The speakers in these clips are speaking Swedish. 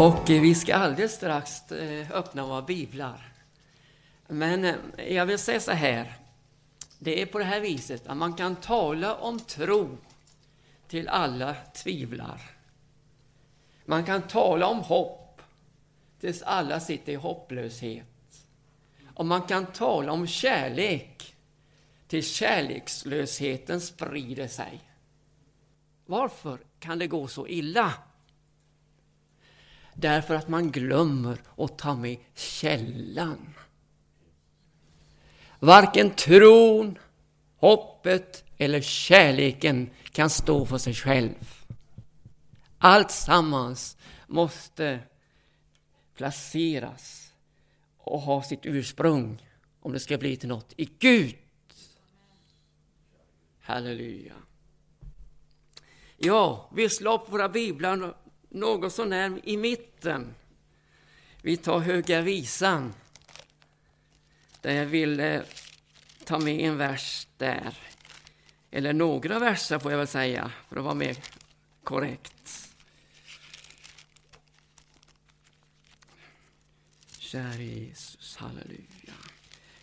Och eh, vi ska alldeles strax eh, öppna våra biblar. Men eh, jag vill säga så här. Det är på det här viset att man kan tala om tro till alla tvivlar. Man kan tala om hopp tills alla sitter i hopplöshet. Och man kan tala om kärlek tills kärlekslösheten sprider sig. Varför kan det gå så illa? Därför att man glömmer att ta med källan. Varken tron, hoppet eller kärleken kan stå för sig själv. Allt sammans måste placeras och ha sitt ursprung om det ska bli till något i Gud. Halleluja. Ja, vi slår upp våra biblar något sånär i mitten. Vi tar Höga Visan, där jag ville eh, ta med en vers där. Eller några verser får jag väl säga, för att vara mer korrekt. Käre Jesus, halleluja.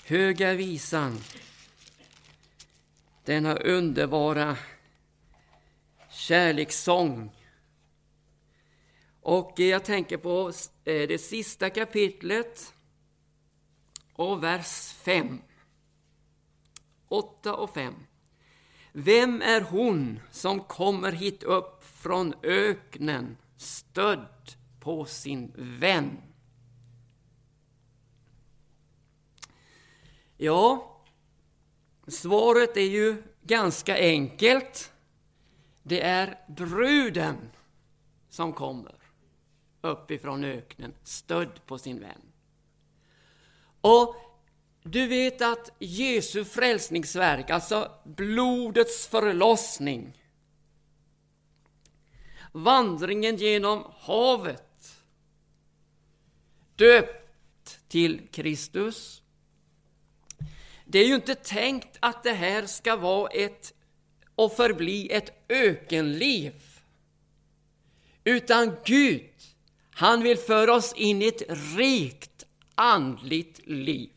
Höga Visan, denna underbara kärlekssång och eh, jag tänker på eh, det sista kapitlet och vers 5. 8 och 5. Vem är hon som kommer hit upp från öknen stödd på sin vän? Ja, svaret är ju ganska enkelt. Det är bruden som kommer uppifrån öknen, stödd på sin vän. Och du vet att Jesu frälsningsverk, alltså blodets förlossning, vandringen genom havet, döpt till Kristus. Det är ju inte tänkt att det här ska vara ett och förbli ett ökenliv. Utan Gud han vill föra oss in i ett rikt andligt liv.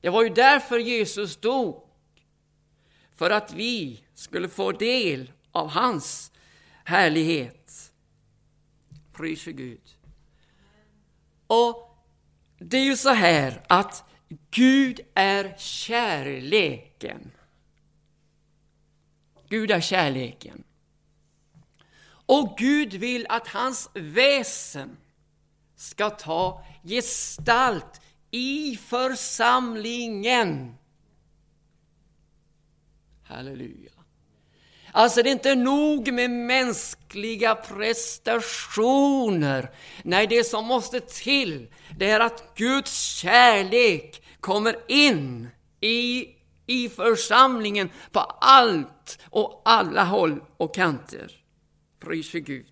Det var ju därför Jesus dog. För att vi skulle få del av hans härlighet. Pris för Gud. Och det är ju så här att Gud är kärleken. Gud är kärleken. Och Gud vill att hans väsen ska ta gestalt i församlingen. Halleluja. Alltså det är inte nog med mänskliga prestationer. Nej, det som måste till, det är att Guds kärlek kommer in i, i församlingen på allt och alla håll och kanter. Pris för Gud.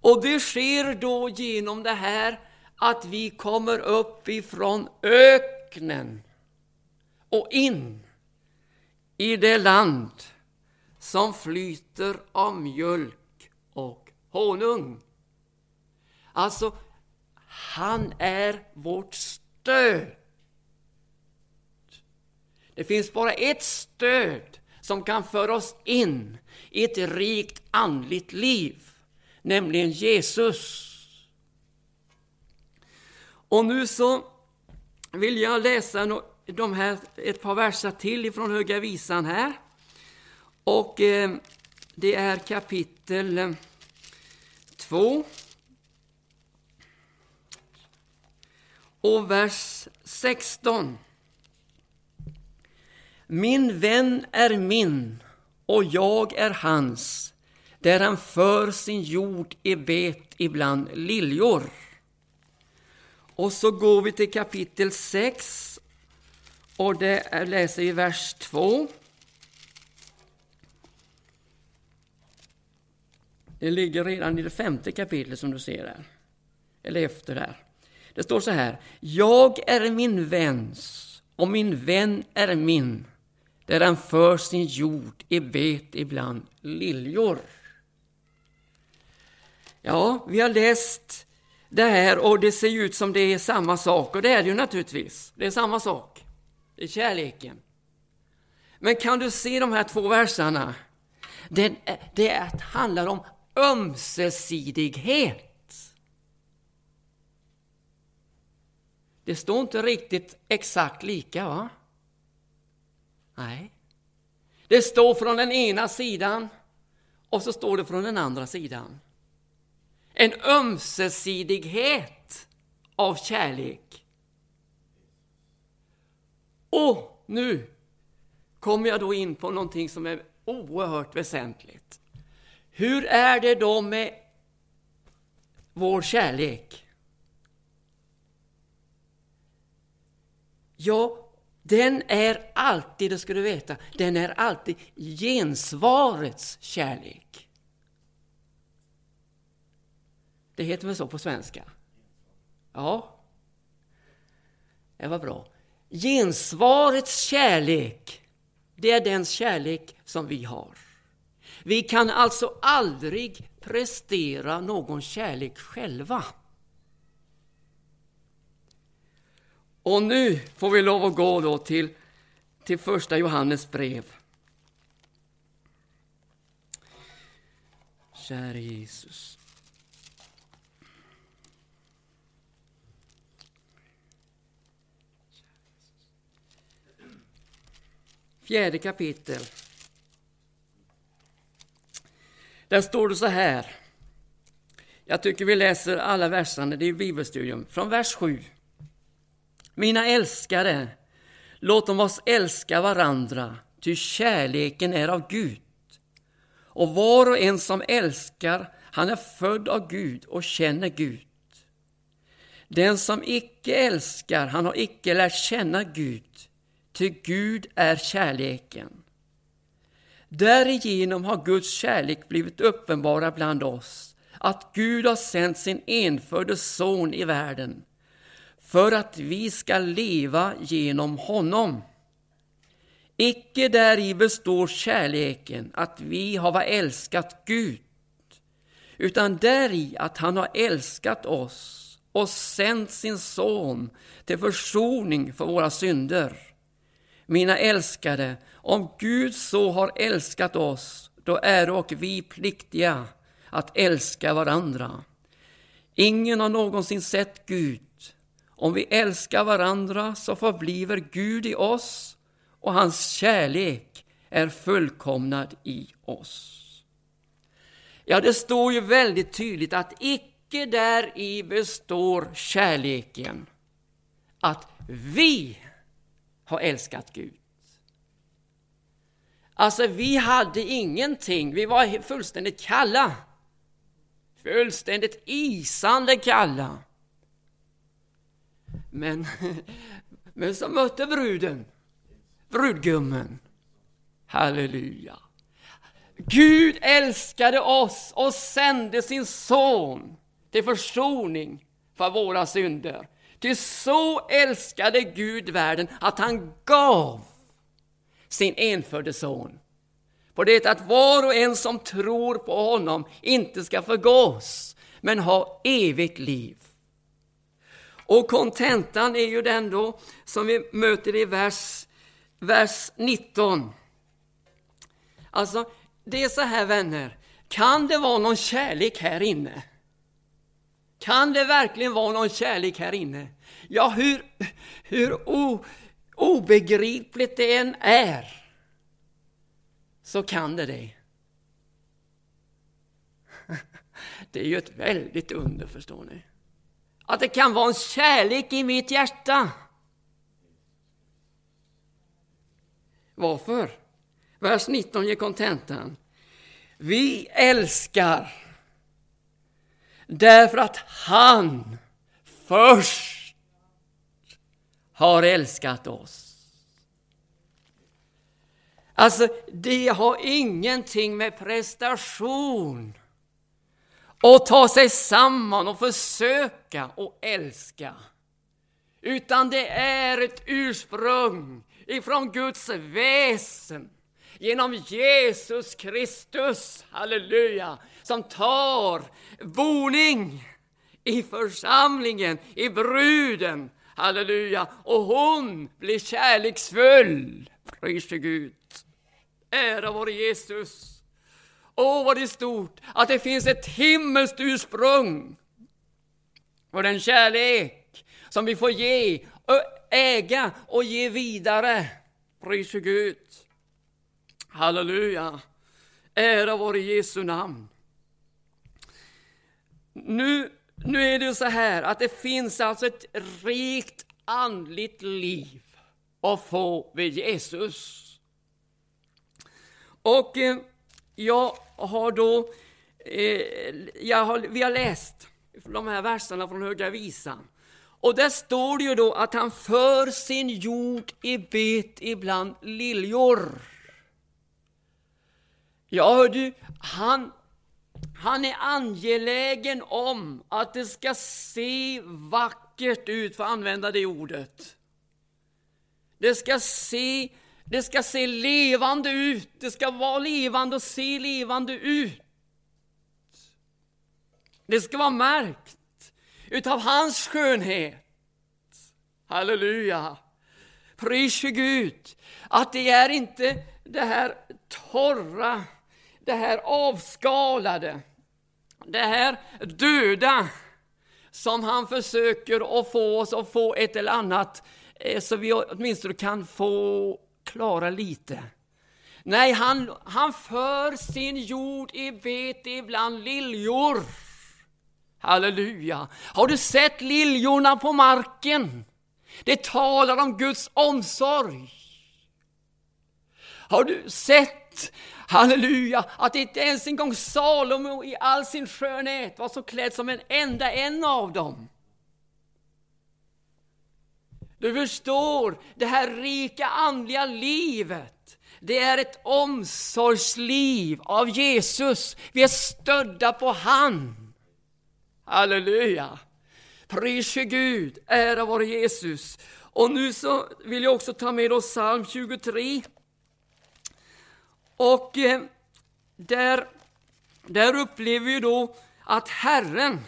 Och det sker då genom det här att vi kommer upp ifrån öknen och in i det land som flyter av mjölk och honung. Alltså, han är vårt stöd. Det finns bara ett stöd som kan föra oss in i ett rikt andligt liv, nämligen Jesus. Och nu så vill jag läsa de här, ett par verser till ifrån Höga Visan här. Och eh, det är kapitel eh, 2. Och vers 16. Min vän är min och jag är hans, där han för sin jord i bet ibland liljor. Och så går vi till kapitel 6 och det läser vi vers 2. Det ligger redan i det femte kapitlet som du ser där. Eller efter där. Det står så här. Jag är min väns och min vän är min där han för sin jord i bet ibland liljor. Ja, vi har läst det här och det ser ut som det är samma sak och det är det ju naturligtvis. Det är samma sak. Det är kärleken. Men kan du se de här två verserna? Det, det handlar om ömsesidighet. Det står inte riktigt exakt lika, va? Nej. Det står från den ena sidan och så står det från den andra sidan. En ömsesidighet av kärlek. Och nu kommer jag då in på någonting som är oerhört väsentligt. Hur är det då med vår kärlek? Ja, den är alltid, det ska du veta, den är alltid gensvarets kärlek. Det heter väl så på svenska? Ja, det var bra. Gensvarets kärlek, det är den kärlek som vi har. Vi kan alltså aldrig prestera någon kärlek själva. Och nu får vi lov att gå då till, till första Johannes brev. Käre Jesus. Fjärde kapitel. Där står det så här. Jag tycker vi läser alla verserna, det är bibelstudium. Från vers 7. Mina älskare, låt oss älska varandra, ty kärleken är av Gud. Och var och en som älskar, han är född av Gud och känner Gud. Den som icke älskar, han har icke lärt känna Gud, ty Gud är kärleken. Därigenom har Guds kärlek blivit uppenbara bland oss, att Gud har sänt sin enfödde son i världen för att vi ska leva genom honom. Icke däri består kärleken, att vi har älskat Gud, utan däri att han har älskat oss och sänt sin son till försoning för våra synder. Mina älskade, om Gud så har älskat oss, då är och vi pliktiga att älska varandra. Ingen har någonsin sett Gud, om vi älskar varandra så förbliver Gud i oss och hans kärlek är fullkomnad i oss. Ja, det står ju väldigt tydligt att icke där i består kärleken. Att vi har älskat Gud. Alltså, vi hade ingenting. Vi var fullständigt kalla. Fullständigt isande kalla. Men, men så mötte bruden, brudgummen. Halleluja. Gud älskade oss och sände sin son till försoning för våra synder. Ty så älskade Gud världen att han gav sin enfödde son. På det att var och en som tror på honom inte ska förgås, men ha evigt liv. Och kontentan är ju den då som vi möter i vers, vers 19. Alltså, det är så här vänner, kan det vara någon kärlek här inne? Kan det verkligen vara någon kärlek här inne? Ja, hur, hur o, obegripligt det än är, så kan det det. Det är ju ett väldigt under, förstår ni. Att det kan vara en kärlek i mitt hjärta. Varför? Vers 19 ger kontentan. Vi älskar därför att han först har älskat oss. Alltså, det har ingenting med prestation och ta sig samman och försöka och älska. Utan det är ett ursprung ifrån Guds väsen. genom Jesus Kristus, halleluja, som tar boning i församlingen, i bruden, halleluja, och hon blir kärleksfull. Pris Gud. Ära vare Jesus. Åh, vad det är stort att det finns ett himmelskt ursprung. Och den kärlek som vi får ge, äga och ge vidare. Pris Gud. Halleluja. Ära vare Jesu namn. Nu, nu är det så här att det finns alltså ett rikt andligt liv att få vid Jesus. Och eh, har då, eh, jag har, vi har läst de här verserna från Höga Visan. Och där står det ju då att han för sin jord i bet ibland liljor. Ja, hör du, han, han är angelägen om att det ska se vackert ut, för att använda det ordet. Det ska se, det ska se levande ut, det ska vara levande och se levande ut. Det ska vara märkt utav hans skönhet. Halleluja! Pris för Gud att det är inte det här torra, det här avskalade, det här döda som han försöker att få oss att få ett eller annat eh, så vi åtminstone kan få klara lite. Nej, han, han för sin jord i vete bland liljor. Halleluja! Har du sett liljorna på marken? Det talar om Guds omsorg. Har du sett, halleluja, att inte ens en gång Salomo i all sin skönhet var så klädd som en enda en av dem? Du förstår, det här rika andliga livet, det är ett omsorgsliv av Jesus. Vi är stödda på han. Halleluja! Pris Gud, ära vare Jesus. Och nu så vill jag också ta med oss psalm 23. Och eh, där, där upplever vi då att Herren,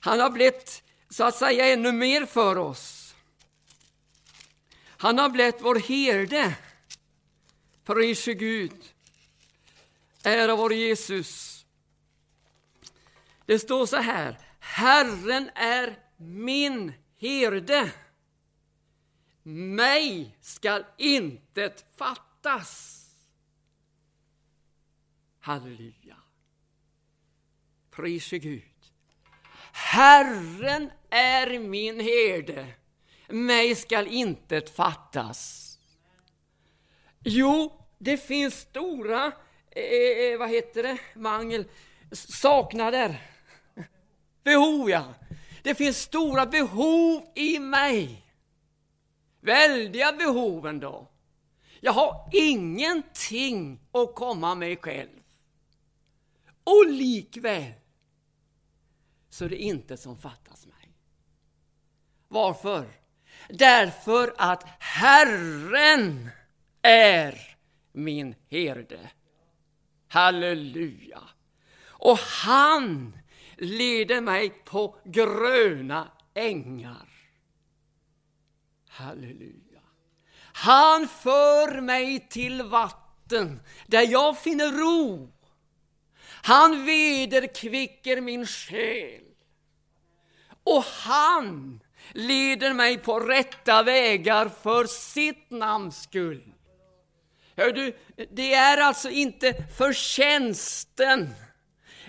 han har blivit så att säga ännu mer för oss. Han har blivit vår herde. Pris Gud. Ära vår Jesus. Det står så här, Herren är min herde. Mig skall intet fattas. Halleluja. Pris Gud. Herren är min herde. Mig skall intet fattas. Jo, det finns stora, eh, eh, eh vad heter det, mangel, saknader Behov, ja. Det finns stora behov i mig. Väldiga behov ändå. Jag har ingenting att komma med själv. Och likväl så är det inte som fattas mig. Varför? Därför att Herren är min herde. Halleluja! Och han leder mig på gröna ängar. Halleluja. Han för mig till vatten där jag finner ro. Han vederkvicker min själ. Och han leder mig på rätta vägar för sitt namns skull. Hör du, det är alltså inte förtjänsten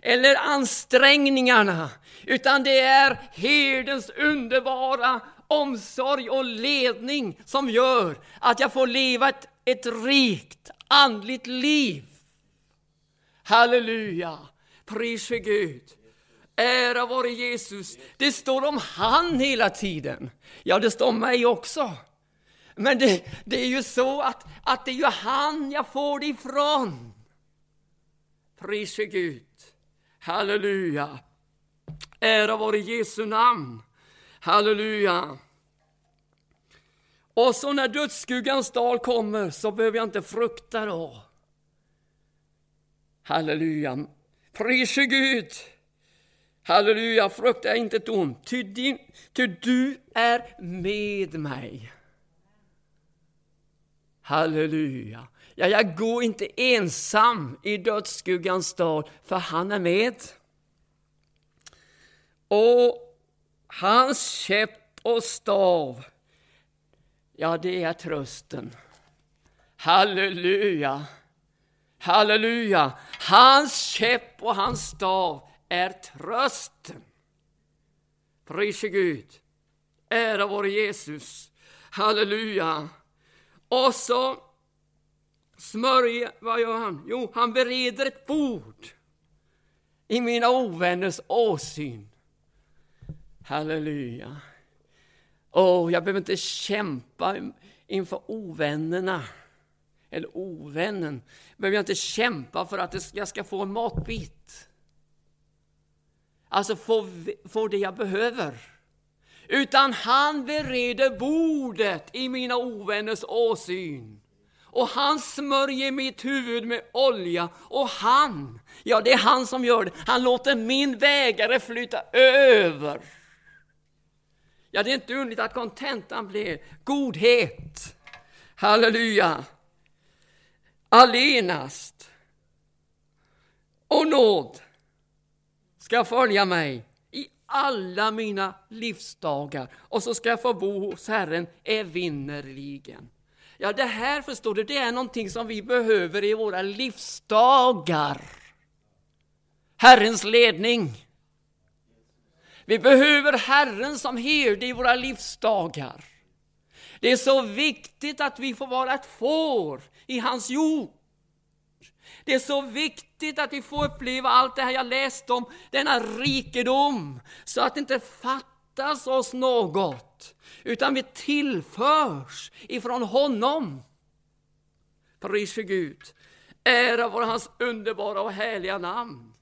eller ansträngningarna, utan det är herdens underbara omsorg och ledning som gör att jag får leva ett, ett rikt andligt liv. Halleluja! Pris för Gud. Ära vare Jesus. Det står om han hela tiden. Ja, det står om mig också. Men det, det är ju så att, att det är ju han jag får det ifrån. Pris Gud. Halleluja! Ära vare Jesu namn. Halleluja! Och så när dödsskuggans dal kommer så behöver jag inte frukta då. Halleluja. Prise Gud. Halleluja, frukta inte ont, ty, din, ty du är med mig. Halleluja. Ja, jag går inte ensam i dödsskuggans dal, för han är med. Och hans käpp och stav, ja, det är trösten. Halleluja. Halleluja! Hans käpp och hans stav är trösten. Prise Gud. Ära vår Jesus. Halleluja. Och så smörjer, vad gör han? Jo, han bereder ett bord i mina ovänners åsyn. Halleluja. Åh, jag behöver inte kämpa inför ovännerna eller ovännen, behöver jag inte kämpa för att jag ska få en matbit. Alltså få, få det jag behöver. Utan han bereder bordet i mina ovänners åsyn. Och han smörjer mitt huvud med olja. Och han, ja det är han som gör det, han låter min vägare flyta över. Ja, det är inte underligt att kontentan blir godhet. Halleluja allenast och nåd ska följa mig i alla mina livsdagar och så ska jag få bo hos Herren evinnerligen. Ja, det här förstår du, det är någonting som vi behöver i våra livsdagar. Herrens ledning. Vi behöver Herren som herde i våra livsdagar. Det är så viktigt att vi får vara ett får i hans jord. Det är så viktigt att vi får uppleva allt det här jag läst om, denna rikedom, så att det inte fattas oss något, utan vi tillförs ifrån honom. Pris för Gud. Ära vare hans underbara och härliga namn.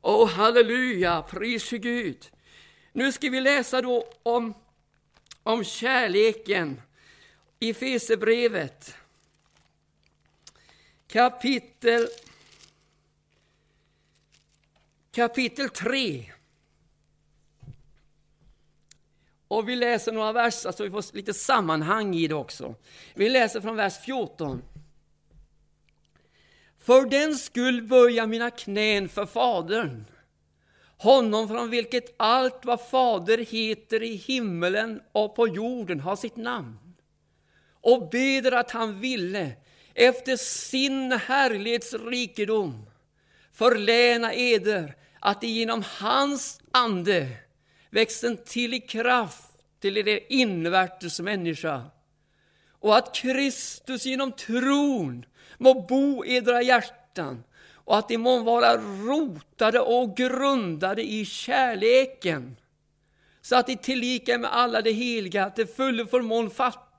Åh, halleluja, pris för Gud. Nu ska vi läsa då om, om kärleken i Fesebrevet kapitel kapitel 3. Och vi läser några verser så vi får lite sammanhang i det också. Vi läser från vers 14. För den skull böja mina knän för Fadern, honom från vilket allt vad Fader heter i himmelen och på jorden har sitt namn och beder att han ville efter sin härlighetsrikedom förläna eder att genom hans ande växten till i kraft till er invärtes människa. Och att Kristus genom tron må bo i edra hjärtan och att de må vara rotade och grundade i kärleken så att de tillika med alla de heliga till fullo förmån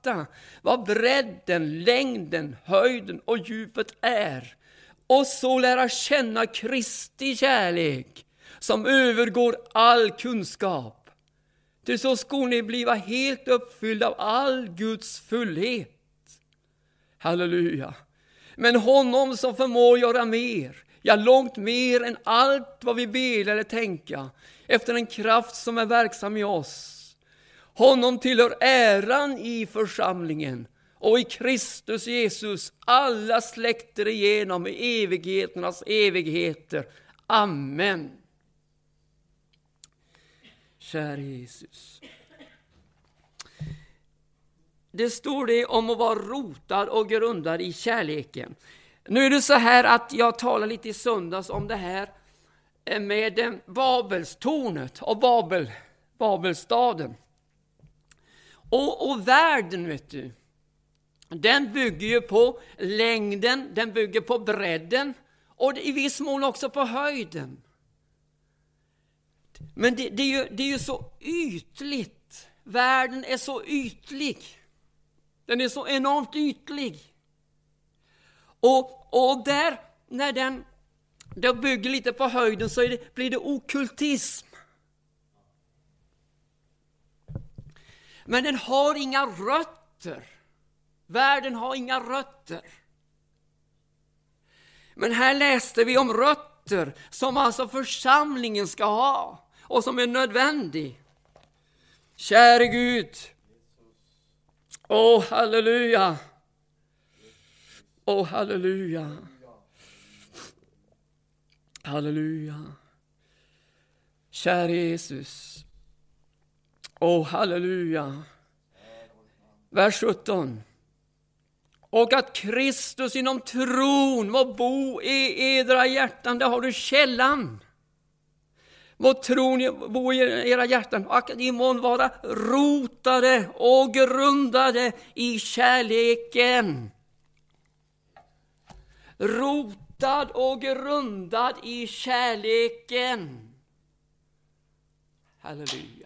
fatta vad bredden, längden, höjden och djupet är och så lära känna Kristi kärlek som övergår all kunskap. Ty så skall ni bliva helt uppfyllda av all Guds fullhet. Halleluja! Men honom som förmår göra mer, ja långt mer än allt vad vi ber eller tänka, efter den kraft som är verksam i oss honom tillhör äran i församlingen och i Kristus Jesus alla släkter igenom i evigheternas evigheter. Amen. Kära Jesus. Det står det om att vara rotad och grundad i kärleken. Nu är det så här att jag talade lite i söndags om det här med Babelstornet och Babel, Babelstaden. Och, och världen, vet du, den bygger ju på längden, den bygger på bredden och i viss mån också på höjden. Men det, det, är ju, det är ju så ytligt. Världen är så ytlig. Den är så enormt ytlig. Och, och där, när den då bygger lite på höjden, så det, blir det okultism. Men den har inga rötter. Världen har inga rötter. Men här läste vi om rötter som alltså församlingen ska ha och som är nödvändig. Käre Gud. Åh, oh, halleluja. Åh, oh, halleluja. Halleluja. Käre Jesus. Åh, oh, halleluja. Vers 17. Och att Kristus inom tron må bo i edra hjärtan, där har du källan. Må tron bo i era hjärtan och att ni må vara rotade och grundade i kärleken. Rotad och grundad i kärleken. Halleluja.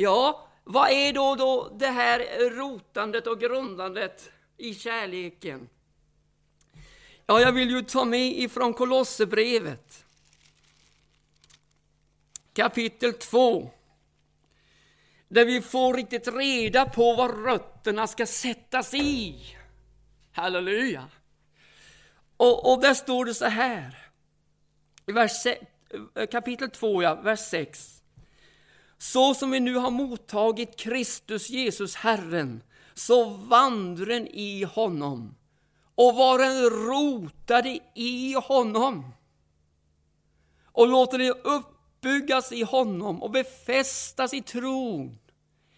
Ja, vad är då, då det här rotandet och grundandet i kärleken? Ja, jag vill ju ta med ifrån Kolosserbrevet kapitel 2. Där vi får riktigt reda på var rötterna ska sättas i. Halleluja! Och, och där står det så här, i vers, kapitel 2, ja, vers 6. Så som vi nu har mottagit Kristus Jesus Herren, så vandren i honom och varen rotade i honom och låter det uppbyggas i honom och befästas i tron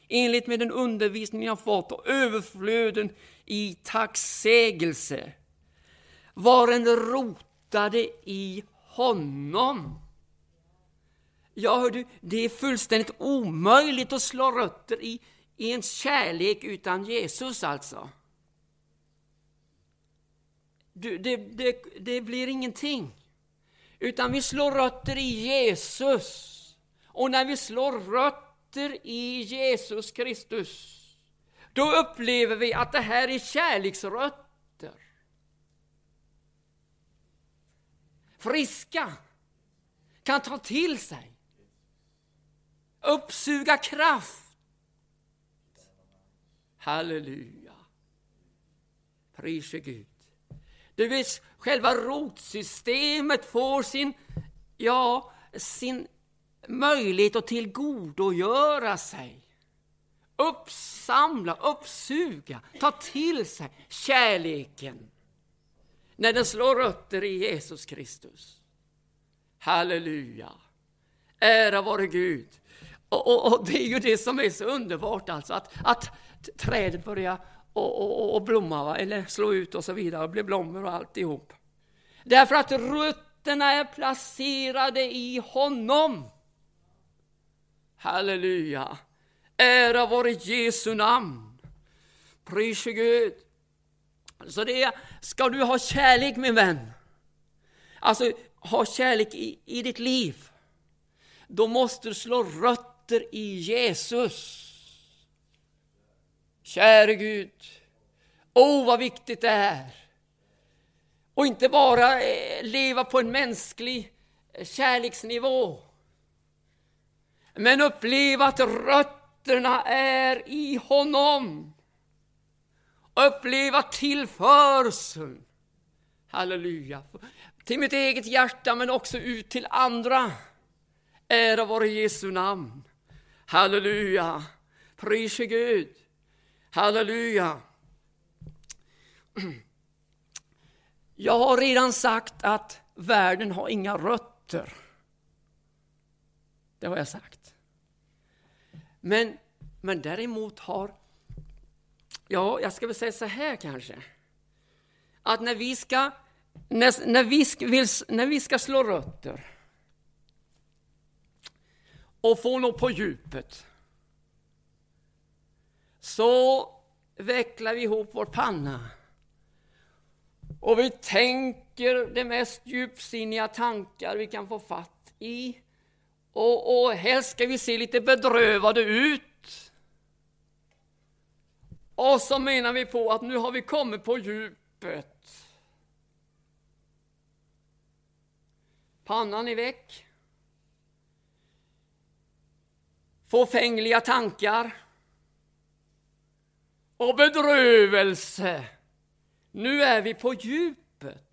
enligt med den undervisning jag fått och överflöden i tacksägelse. Var en rotade i honom. Ja, hör du, det är fullständigt omöjligt att slå rötter i, i en kärlek utan Jesus alltså. Du, det, det, det blir ingenting. Utan vi slår rötter i Jesus. Och när vi slår rötter i Jesus Kristus, då upplever vi att det här är kärleksrötter. Friska, kan ta till sig, uppsuga kraft. Halleluja. Prise Gud. Du vet, själva rotsystemet får sin, ja, sin möjlighet att tillgodogöra sig. Uppsamla, uppsuga, ta till sig kärleken när den slår rötter i Jesus Kristus. Halleluja! Ära vare Gud! Och, och, och, det är ju det som är så underbart, alltså, att, att trädet börjar och, och, och blomma, va? eller slå ut och så vidare, och bli blommor och alltihop. Därför att rötterna är placerade i honom. Halleluja! Ära vare Jesu namn. Pris Gud. Så det är, ska du ha kärlek min vän, alltså ha kärlek i, i ditt liv, då måste du slå rötter i Jesus. Käre Gud, åh oh, vad viktigt det är. Och inte bara eh, leva på en mänsklig eh, kärleksnivå. Men uppleva att rötterna är i honom. Uppleva tillförseln. Halleluja. Till mitt eget hjärta men också ut till andra. Ära vare Jesu namn. Halleluja. Prise Gud. Halleluja! Jag har redan sagt att världen har inga rötter. Det har jag sagt. Men, men däremot har, ja, jag ska väl säga så här kanske, att när vi ska, när, när vi, ska, vill, när vi ska slå rötter och få något på djupet, så vecklar vi ihop vår panna. Och vi tänker de mest djupsinniga tankar vi kan få fatt i. Och, och helst ska vi se lite bedrövade ut. Och så menar vi på att nu har vi kommit på djupet. Pannan är väck. Fåfängliga tankar och bedrövelse. Nu är vi på djupet.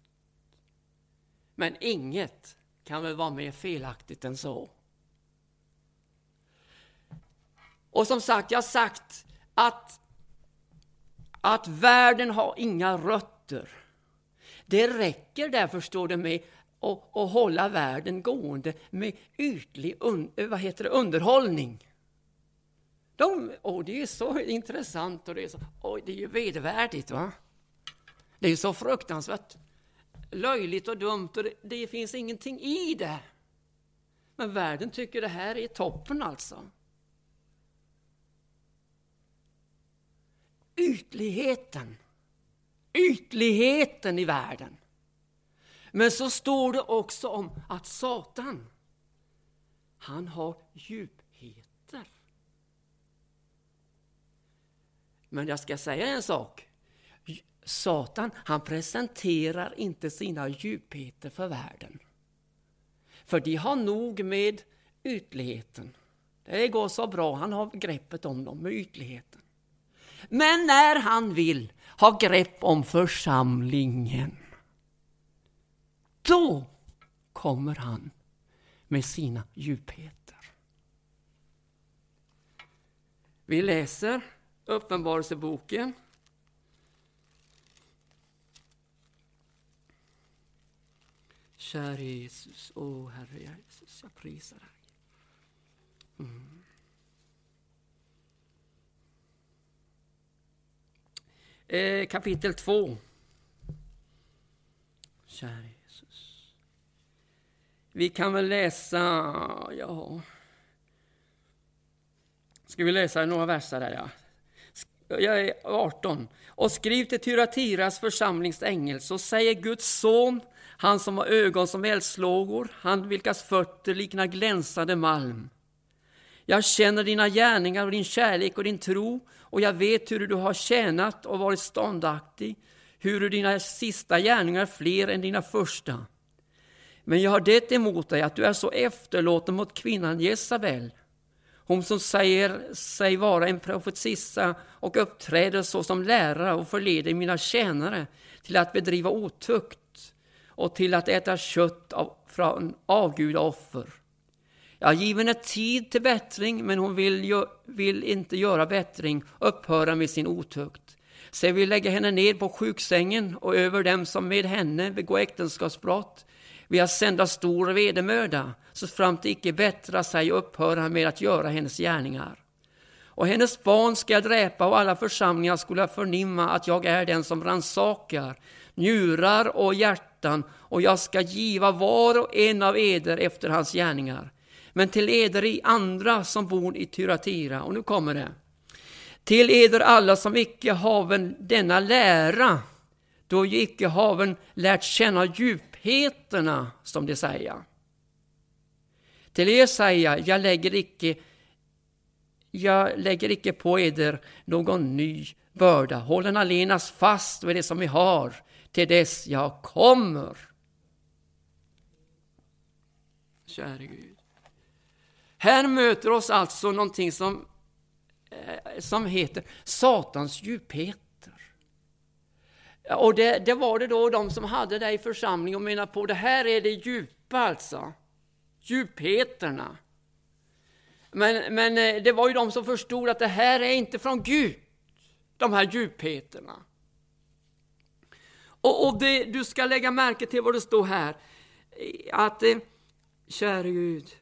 Men inget kan väl vara mer felaktigt än så. Och som sagt, jag har sagt att, att världen har inga rötter. Det räcker därför, står det med, och, och hålla världen gående med ytlig un, vad heter det, underhållning. De, och det är så intressant och det är, så, och det är ju vedervärdigt. Va? Det är så fruktansvärt löjligt och dumt och det, det finns ingenting i det. Men världen tycker det här är toppen alltså. Ytligheten. Ytligheten i världen. Men så står det också om att Satan, han har djupheter. Men jag ska säga en sak. Satan, han presenterar inte sina djupheter för världen. För de har nog med ytligheten. Det går så bra, han har greppet om dem med ytligheten. Men när han vill ha grepp om församlingen, då kommer han med sina djupheter. Vi läser Uppenbarelseboken. Kära Jesus, åh oh, Herre Jesus, jag prisar dig. Mm. Eh, kapitel 2. Kära vi kan väl läsa, ja... Ska vi läsa några verser där, ja. Jag är 18. Och skriv till Tyratiras församlingsängel, så säger Guds son, han som har ögon som eldslågor, han vilkas fötter liknar glänsande malm. Jag känner dina gärningar och din kärlek och din tro och jag vet hur du har tjänat och varit ståndaktig, hur dina sista gärningar är fler än dina första. Men jag har det emot dig att du är så efterlåten mot kvinnan Jezabel, hon som säger sig vara en profetissa och uppträder såsom lärare och förleder mina tjänare till att bedriva otukt och till att äta kött av, från avgudaoffer. Jag har givit henne tid till bättring, men hon vill, vill inte göra bättring upphöra med sin otukt. Så jag vill lägga henne ner på sjuksängen och över dem som med henne begår äktenskapsbrott vill jag sända stor vedermöda, så fram till icke bättra sig och upphöra med att göra hennes gärningar. Och hennes barn ska jag dräpa och alla församlingar skulle förnimma att jag är den som ransakar njurar och hjärtan och jag ska giva var och en av eder efter hans gärningar men till eder i andra som bor i Tyratira. Och nu kommer det. Till eder alla som icke haven denna lära, då icke haven lärt känna djup djupheterna, som de säger. Till er säger jag, jag lägger icke jag lägger icke på eder någon ny börda. Håll den allenas fast vid det som vi har, till dess jag kommer. Käre Gud. Här möter oss alltså någonting som, eh, som heter Satans djuphet. Och det, det, var det då de som hade det i församlingen och menade på det här är det djupa alltså. Djupheterna. Men, men eh, det var ju de som förstod att det här är inte från Gud, de här djupheterna. Och, och det, du ska lägga märke till vad det står här, eh, att eh, käre Gud,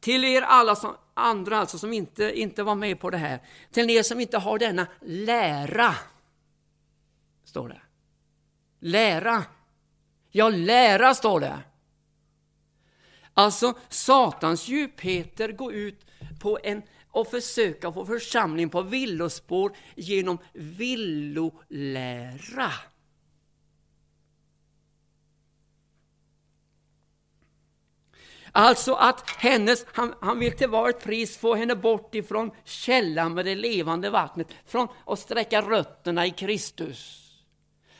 till er alla som, andra alltså som inte, inte var med på det här. Till er som inte har denna lära. Står det. Lära. Ja, lära står det. Alltså, Satans djupheter går ut på en och försöka få församlingen på villospår genom villolära. Alltså att hennes, han, han vill till varje pris få henne bort ifrån källan med det levande vattnet från, att sträcka rötterna i Kristus.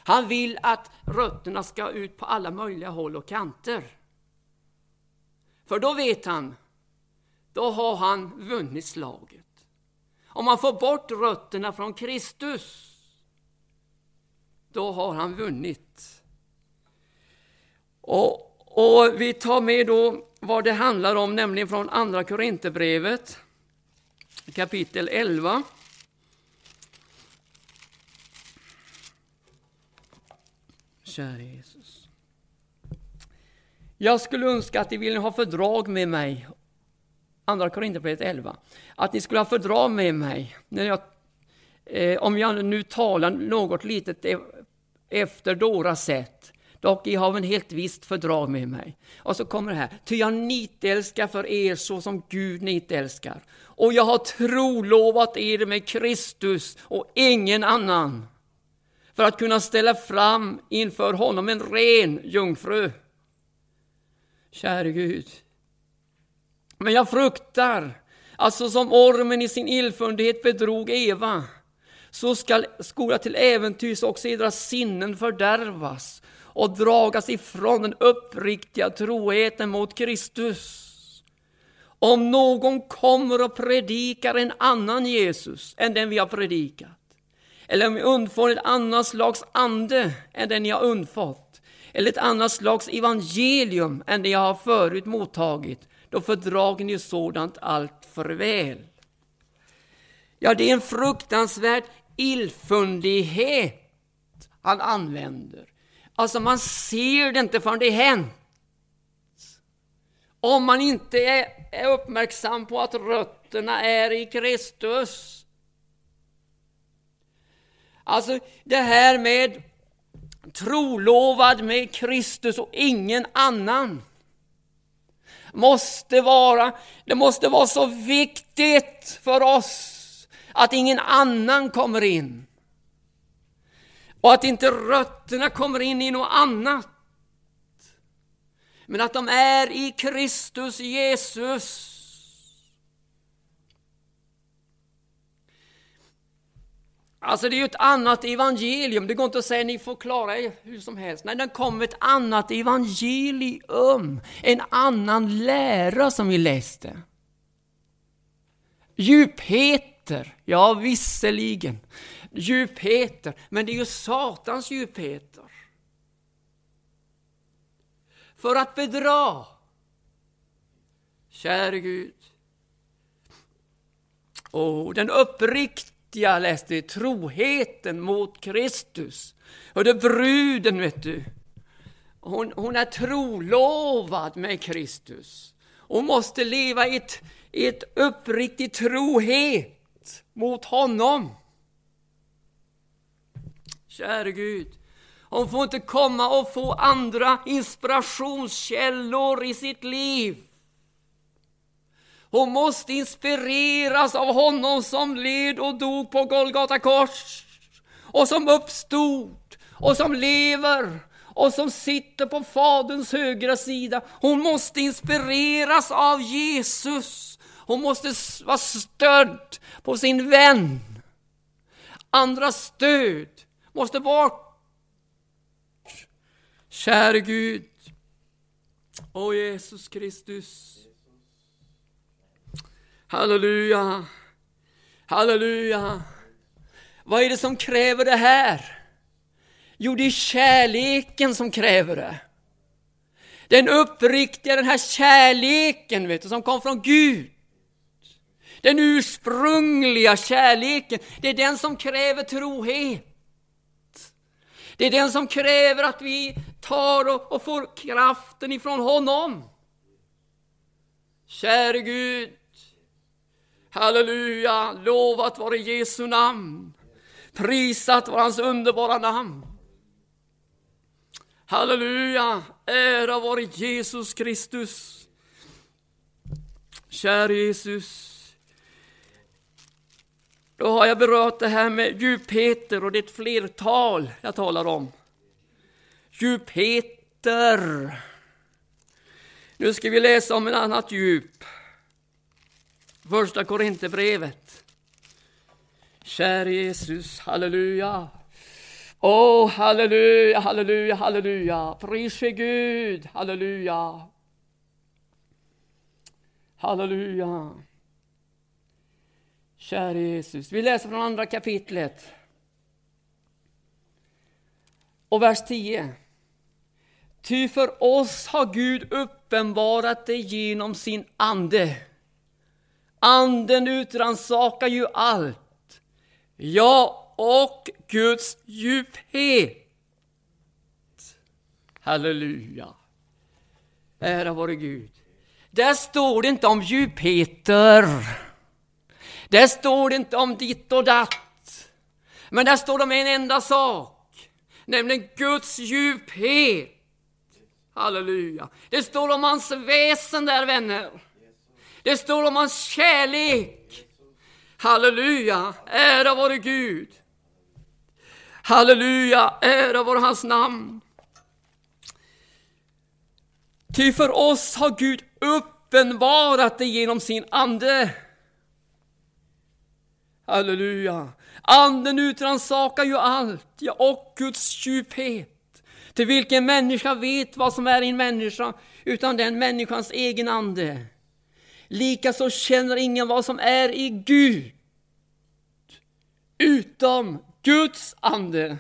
Han vill att rötterna ska ut på alla möjliga håll och kanter. För då vet han, då har han vunnit slaget. om man får bort rötterna från Kristus, då har han vunnit. Och, och vi tar med då vad det handlar om, nämligen från Andra Korinthierbrevet, kapitel 11. Käre Jesus. Jag skulle önska att ni ville ha fördrag med mig. Andra Korinthierbrevet 11. Att ni skulle ha fördrag med mig. När jag, eh, om jag nu talar något litet e-, efter Doras sätt. Dock I har en helt visst fördrag med mig. Och så kommer det här. Ty jag nitälskar för er så som Gud nitälskar. Och jag har trolovat er med Kristus och ingen annan för att kunna ställa fram inför honom en ren jungfru. Käre Gud. Men jag fruktar, att så som ormen i sin illfundighet bedrog Eva, så skall skola till äventyrs också edra sinnen fördärvas och dragas ifrån den uppriktiga troheten mot Kristus. Om någon kommer och predikar en annan Jesus än den vi har predikat, eller om jag undfår ett annat slags ande än den jag undfått, eller ett annat slags evangelium än det jag har förut mottagit, då fördrager ni sådant allt för väl. Ja, det är en fruktansvärd illfundighet han använder. Alltså man ser det inte förrän det hänt. Om man inte är uppmärksam på att rötterna är i Kristus. Alltså det här med trolovad med Kristus och ingen annan. Måste vara, det måste vara så viktigt för oss att ingen annan kommer in. Och att inte rötterna kommer in i något annat. Men att de är i Kristus Jesus. Alltså det är ju ett annat evangelium. Det går inte att säga att ni får klara er hur som helst. Nej, det kommer ett annat evangelium. En annan lära som vi läste. Djupheter, ja visserligen. Djupheter, men det är ju Satans djupheter. För att bedra. Käre Gud. Och den uppriktiga jag läste troheten mot Kristus. Och det bruden, vet du. Hon, hon är trolovad med Kristus. Hon måste leva i ett, i ett uppriktig trohet mot honom. Käre Gud. Hon får inte komma och få andra inspirationskällor i sitt liv. Hon måste inspireras av honom som led och dog på Golgata kors och som uppstod och som lever och som sitter på Faderns högra sida. Hon måste inspireras av Jesus. Hon måste vara stödd på sin vän. Andra stöd måste bort. Käre Gud, o Jesus Kristus. Halleluja! Halleluja! Vad är det som kräver det här? Jo, det är kärleken som kräver det. Den uppriktiga, den här kärleken vet du, som kom från Gud. Den ursprungliga kärleken, det är den som kräver trohet. Det är den som kräver att vi tar och, och får kraften ifrån honom. Käre Gud, Halleluja, lovat vare Jesu namn. Prisat vare hans underbara namn. Halleluja, ära vare Jesus Kristus. Kära Jesus. Då har jag berört det här med djupheter och det är ett flertal jag talar om. Djupheter. Nu ska vi läsa om ett annat djup. Första Korinthierbrevet. Käre Jesus, halleluja. Åh, oh, halleluja, halleluja, halleluja. Pris för Gud, halleluja. Halleluja. Käre Jesus, vi läser från andra kapitlet. Och vers 10. Ty för oss har Gud uppenbarat det genom sin ande. Anden utransakar ju allt. Ja, och Guds djuphet. Halleluja. Ära vare Gud. Där står det inte om djupheter. Där står det inte om ditt och datt. Men där står det om en enda sak, nämligen Guds djuphet. Halleluja. Det står om hans väsen där, vänner. Det står om hans kärlek. Halleluja, ära vare Gud. Halleluja, ära vare hans namn. Ty för oss har Gud uppenbarat det genom sin ande. Halleluja. Anden utransakar ju allt, ja, och Guds djuphet. Till vilken människa vet vad som är i en människa, utan den människans egen ande. Likaså känner ingen vad som är i Gud, utom Guds ande.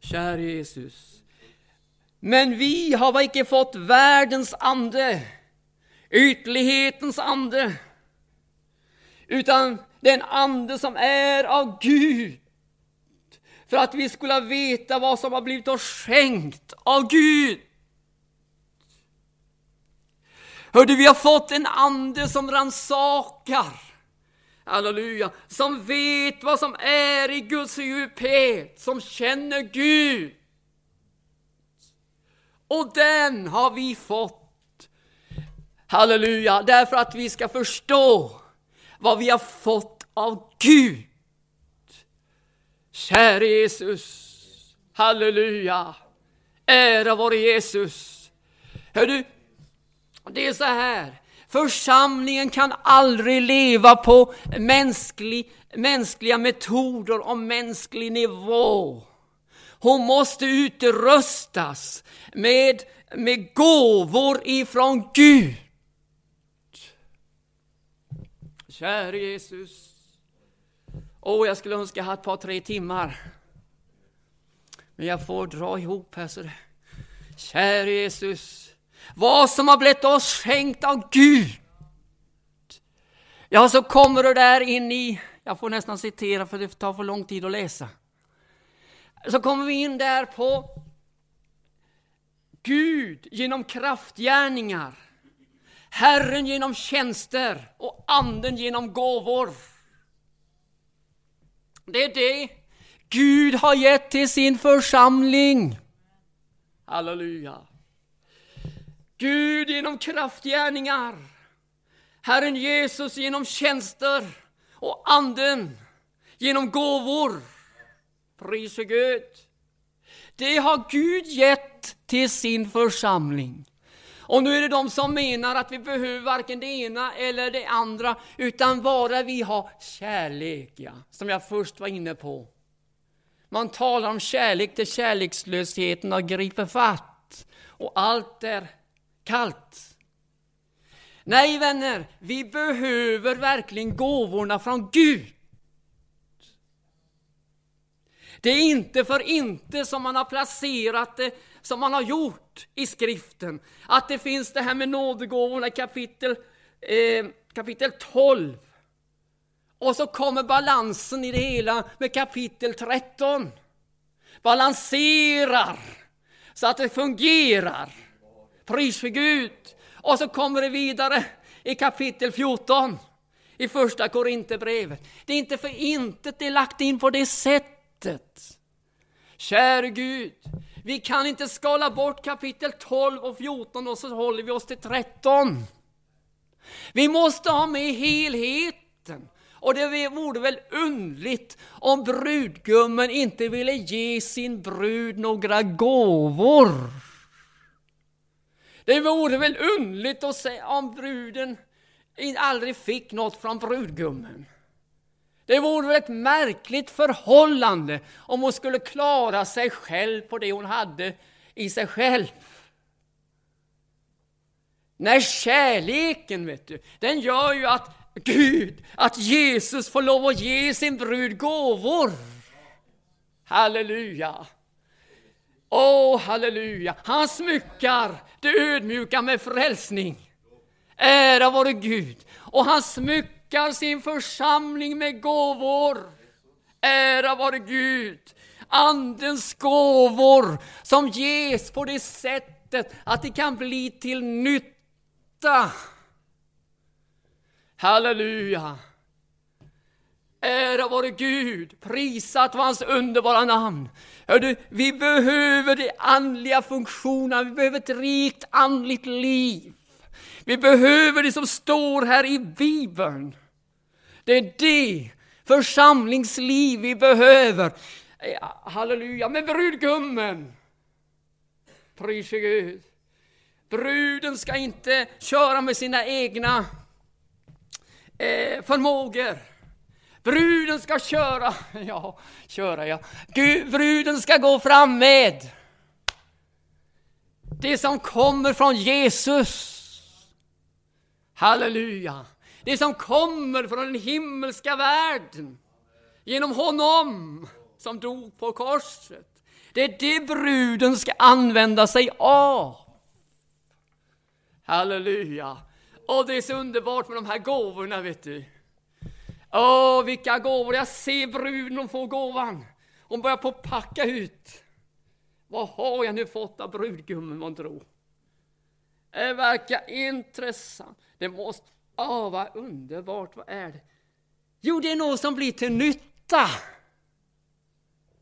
Käre Jesus. Men vi har icke fått världens ande, ytlighetens ande, utan den ande som är av Gud. För att vi skulle veta vad som har blivit oss skänkt av Gud. Hörde, vi har fått en ande som ransakar. Halleluja. Som vet vad som är i Guds djuphet, som känner Gud. Och den har vi fått. Halleluja, därför att vi ska förstå vad vi har fått av Gud. Käre Jesus, halleluja, ära vare Jesus. Hör du, det är så här, församlingen kan aldrig leva på mänsklig, mänskliga metoder och mänsklig nivå. Hon måste utrustas med, med gåvor ifrån Gud. Käre Jesus. Åh, jag skulle önska jag hade ett par, tre timmar. Men jag får dra ihop här så. Käre Jesus. Vad som har blivit oss skänkt av Gud. Ja, så kommer du där in i, jag får nästan citera för det tar för lång tid att läsa. Så kommer vi in där på Gud genom kraftgärningar. Herren genom tjänster och anden genom gåvor. Det är det Gud har gett till sin församling. Halleluja. Gud genom kraftgärningar. Herren Jesus genom tjänster och anden genom gåvor. Prise Gud. Det har Gud gett till sin församling. Och nu är det de som menar att vi behöver varken det ena eller det andra, utan bara vi har kärlek, ja, som jag först var inne på. Man talar om kärlek till kärlekslösheten och griper fatt. Och allt är kallt. Nej, vänner, vi behöver verkligen gåvorna från Gud. Det är inte för inte som man har placerat det som man har gjort i skriften. Att det finns det här med nådegåvorna i kapitel, eh, kapitel 12. Och så kommer balansen i det hela med kapitel 13. Balanserar så att det fungerar. Pris för Gud. Och så kommer det vidare i kapitel 14 i första Korinthierbrevet. Det är inte för intet det är lagt in på det sättet. Käre Gud, vi kan inte skala bort kapitel 12 och 14 och så håller vi oss till 13. Vi måste ha med helheten. Och det vore väl undligt om brudgummen inte ville ge sin brud några gåvor. Det vore väl underligt att säga om bruden aldrig fick något från brudgummen. Det vore väl ett märkligt förhållande om hon skulle klara sig själv på det hon hade i sig själv. Nej, kärleken, vet du, den gör ju att Gud, att Jesus får lov att ge sin brud gåvor. Halleluja! Åh, oh, halleluja! Han smyckar det ödmjuka med frälsning. Ära vare Gud! Och han smyckar sin församling med gåvor. Ära vare Gud! Andens gåvor som ges på det sättet att det kan bli till nytta. Halleluja! Ära vare Gud, prisat var hans underbara namn. Hördu, vi behöver de andliga funktionerna, vi behöver ett rikt andligt liv. Vi behöver det som står här i Bibeln. Det är det församlingsliv vi behöver. Halleluja, Men brudgummen. Pris Gud. Bruden ska inte köra med sina egna eh, förmågor. Bruden ska köra, ja, köra ja. Gud, bruden ska gå fram med det som kommer från Jesus. Halleluja! Det som kommer från den himmelska världen. Genom honom som dog på korset. Det är det bruden ska använda sig av. Halleluja! Och det är så underbart med de här gåvorna, vet du. Åh, vilka gåvor! Jag ser bruden få gåvan. Hon börjar på packa ut. Vad har jag nu fått av brudgummen, man tror? Det verkar intressant. Det måste... Åh, vad underbart, vad är det? Jo, det är något som blir till nytta.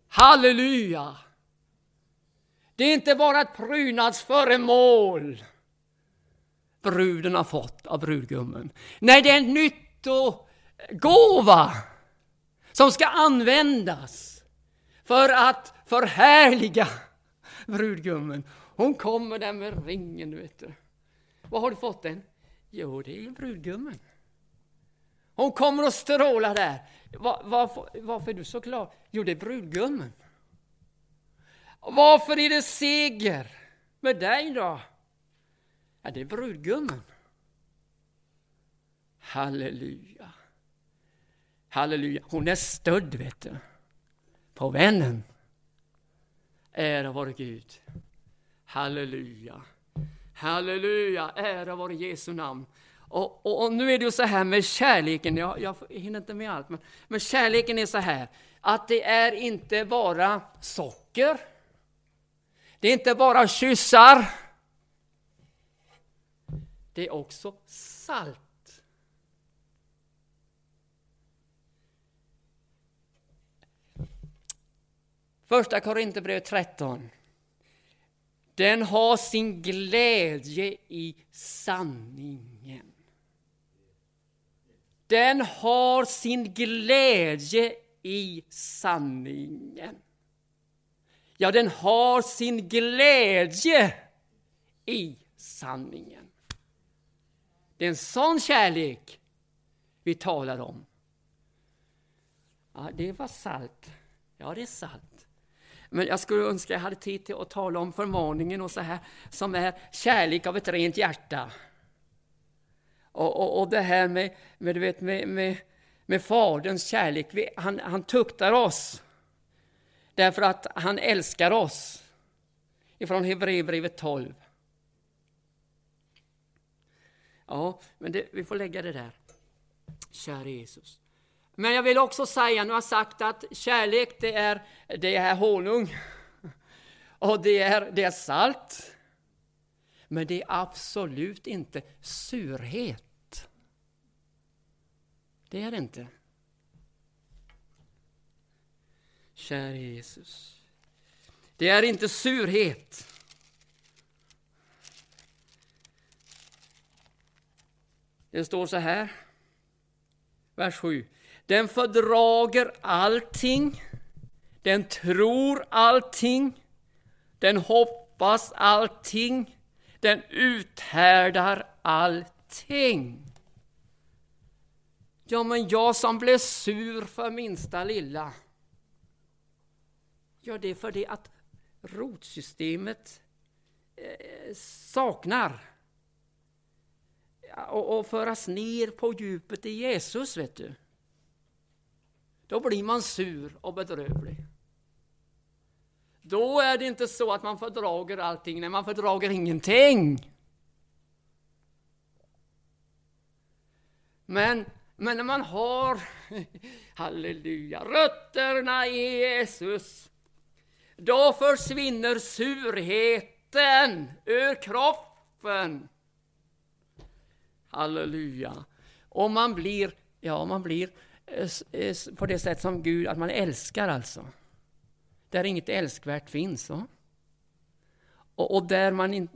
Halleluja! Det är inte bara ett prydnadsföremål bruden har fått av brudgummen. Nej, det är en gåva som ska användas för att förhärliga brudgummen. Hon kommer där med ringen, vet du. Var har du fått den? Jo, det är brudgummen. Hon kommer att stråla där. Var, varför, varför är du så glad? Jo, det är brudgummen. Varför är det seger med dig då? Ja, det är brudgummen. Halleluja. Halleluja. Hon är stödd, vet du. På vännen. Ära vare Gud. Halleluja. Halleluja. Ära vare Jesu namn. Och, och, och, nu är det ju så här med kärleken, jag, jag hinner inte med allt, men, men kärleken är så här att det är inte bara socker, det är inte bara kyssar, det är också salt. Första Korinthierbrevet 13. Den har sin glädje i sanningen. Den har sin glädje i sanningen. Ja, den har sin glädje i sanningen. Det är en sån kärlek vi talar om. Ja, det var salt. Ja, det är salt. Men jag skulle önska jag hade tid till att tala om förmaningen och så här, som är kärlek av ett rent hjärta. Och, och, och det här med, med, du vet, med, med, med Faderns kärlek, vi, han, han tuktar oss därför att han älskar oss. Ifrån Hebreerbrevet 12. Ja, men det, vi får lägga det där. Kära Jesus. Men jag vill också säga, nu har jag sagt att kärlek det är, det är honung. Och det är, det är salt. Men det är absolut inte surhet. Det är det inte. Kära Jesus. Det är inte surhet. Det står så här, vers 7. Den fördrager allting, den tror allting, den hoppas allting, den uthärdar allting. Ja, men jag som blev sur för minsta lilla. Ja, det är för det att rotsystemet eh, saknar och, och föras ner på djupet i Jesus, vet du. Då blir man sur och bedrövlig. Då är det inte så att man fördrager allting, nej man fördrager ingenting. Men, men när man har, halleluja, rötterna i Jesus, då försvinner surheten ur kroppen. Halleluja. Och man blir, ja man blir Eh, eh, på det sätt som Gud, att man älskar alltså. Där inget älskvärt finns. Va? Och, och där man, in,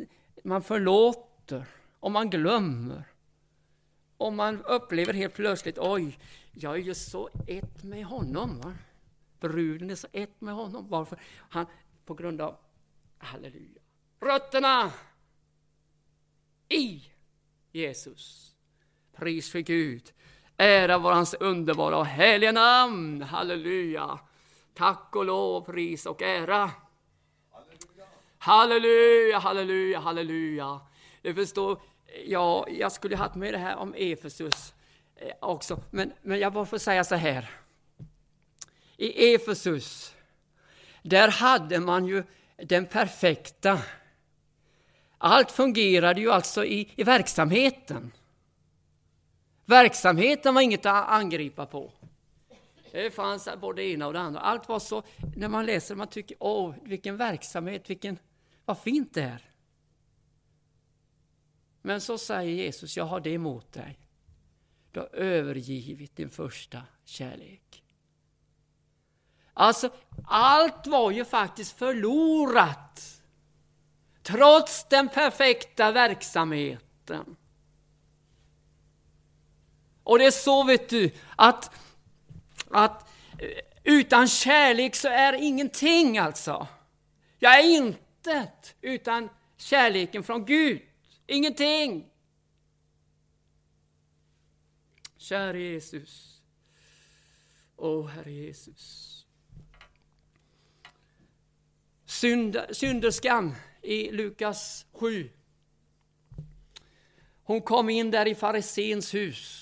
man förlåter och man glömmer. Och man upplever helt plötsligt, oj, jag är ju så ett med honom. Va? Bruden är så ett med honom. Varför? Han, på grund av, halleluja, rötterna i Jesus. Pris för Gud. Ära var hans underbara och heliga namn. Halleluja. Tack och lov, pris och ära. Halleluja, halleluja, halleluja. Du förstår, ja, jag skulle haft med det här om Efesus eh, också, men, men jag bara får säga så här. I Efesus, där hade man ju den perfekta. Allt fungerade ju alltså i, i verksamheten. Verksamheten var inget att angripa på. Det fanns både det ena och det andra. Allt var så, när man läser, man tycker, åh, vilken verksamhet, vilken, vad fint det är. Men så säger Jesus, jag har det emot dig. Du har övergivit din första kärlek. Alltså, allt var ju faktiskt förlorat. Trots den perfekta verksamheten. Och det är så, vet du, att att eh, utan kärlek så är ingenting alltså. Jag är intet utan kärleken från Gud. Ingenting. Käre Jesus. Åh, Herre Jesus. Synd, synderskan i Lukas 7. Hon kom in där i farisens hus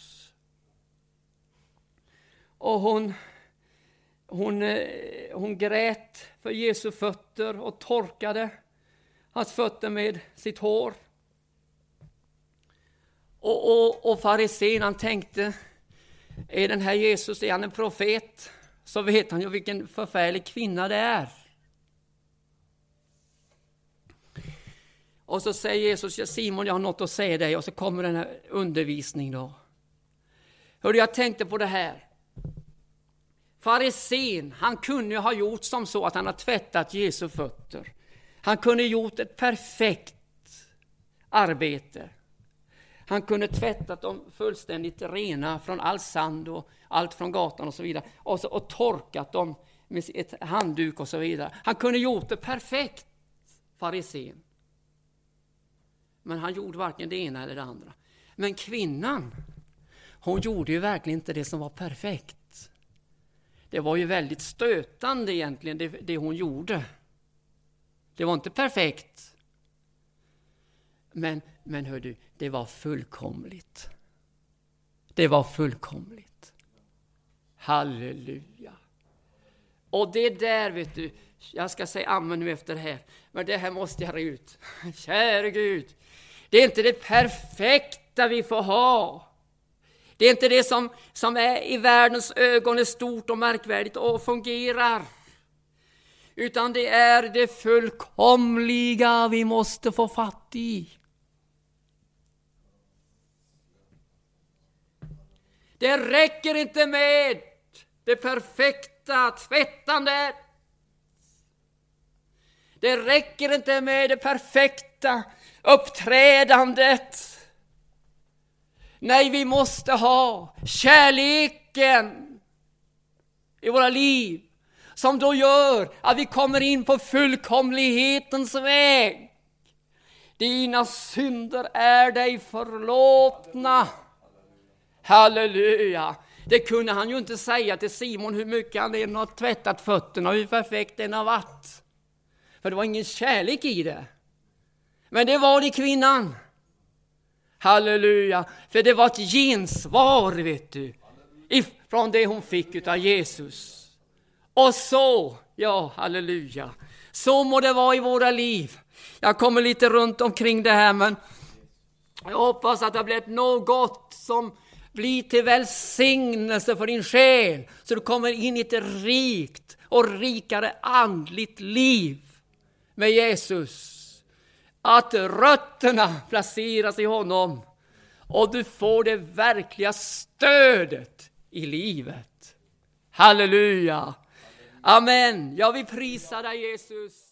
och hon, hon, eh, hon grät för Jesu fötter och torkade hans fötter med sitt hår. Och, och, och farisén han tänkte, är den här Jesus, är han en profet? Så vet han ju vilken förfärlig kvinna det är. Och så säger Jesus, ja, Simon jag har något att säga dig och så kommer den här undervisningen då. Hörde jag tänkte på det här. Farisén, han kunde ha gjort som så att han har tvättat Jesu fötter. Han kunde gjort ett perfekt arbete. Han kunde tvättat dem fullständigt rena från all sand och allt från gatan och så vidare. Och, så, och torkat dem med ett handduk och så vidare. Han kunde gjort det perfekt, farisén. Men han gjorde varken det ena eller det andra. Men kvinnan, hon gjorde ju verkligen inte det som var perfekt. Det var ju väldigt stötande egentligen, det, det hon gjorde. Det var inte perfekt. Men, men hör du, det var fullkomligt. Det var fullkomligt. Halleluja. Och det där, vet du, jag ska säga amen nu efter det här, men det här måste jag ut. Käre Gud, det är inte det perfekta vi får ha. Det är inte det som, som är i världens ögon är stort och märkvärdigt och fungerar. Utan det är det fullkomliga vi måste få fatt i. Det räcker inte med det perfekta tvättandet. Det räcker inte med det perfekta uppträdandet. Nej, vi måste ha kärleken i våra liv som då gör att vi kommer in på fullkomlighetens väg. Dina synder är dig förlåtna. Halleluja! Det kunde han ju inte säga till Simon hur mycket han än har tvättat fötterna och hur perfekt den har varit. För det var ingen kärlek i det. Men det var det kvinnan. Halleluja. För det var ett gensvar, vet du, ifrån det hon fick utav Jesus. Och så, ja, halleluja. Så må det vara i våra liv. Jag kommer lite runt omkring det här, men jag hoppas att det har blivit något som blir till välsignelse för din själ, så du kommer in i ett rikt och rikare andligt liv med Jesus. Att rötterna placeras i honom och du får det verkliga stödet i livet. Halleluja! Amen! Jag vill prisa dig Jesus.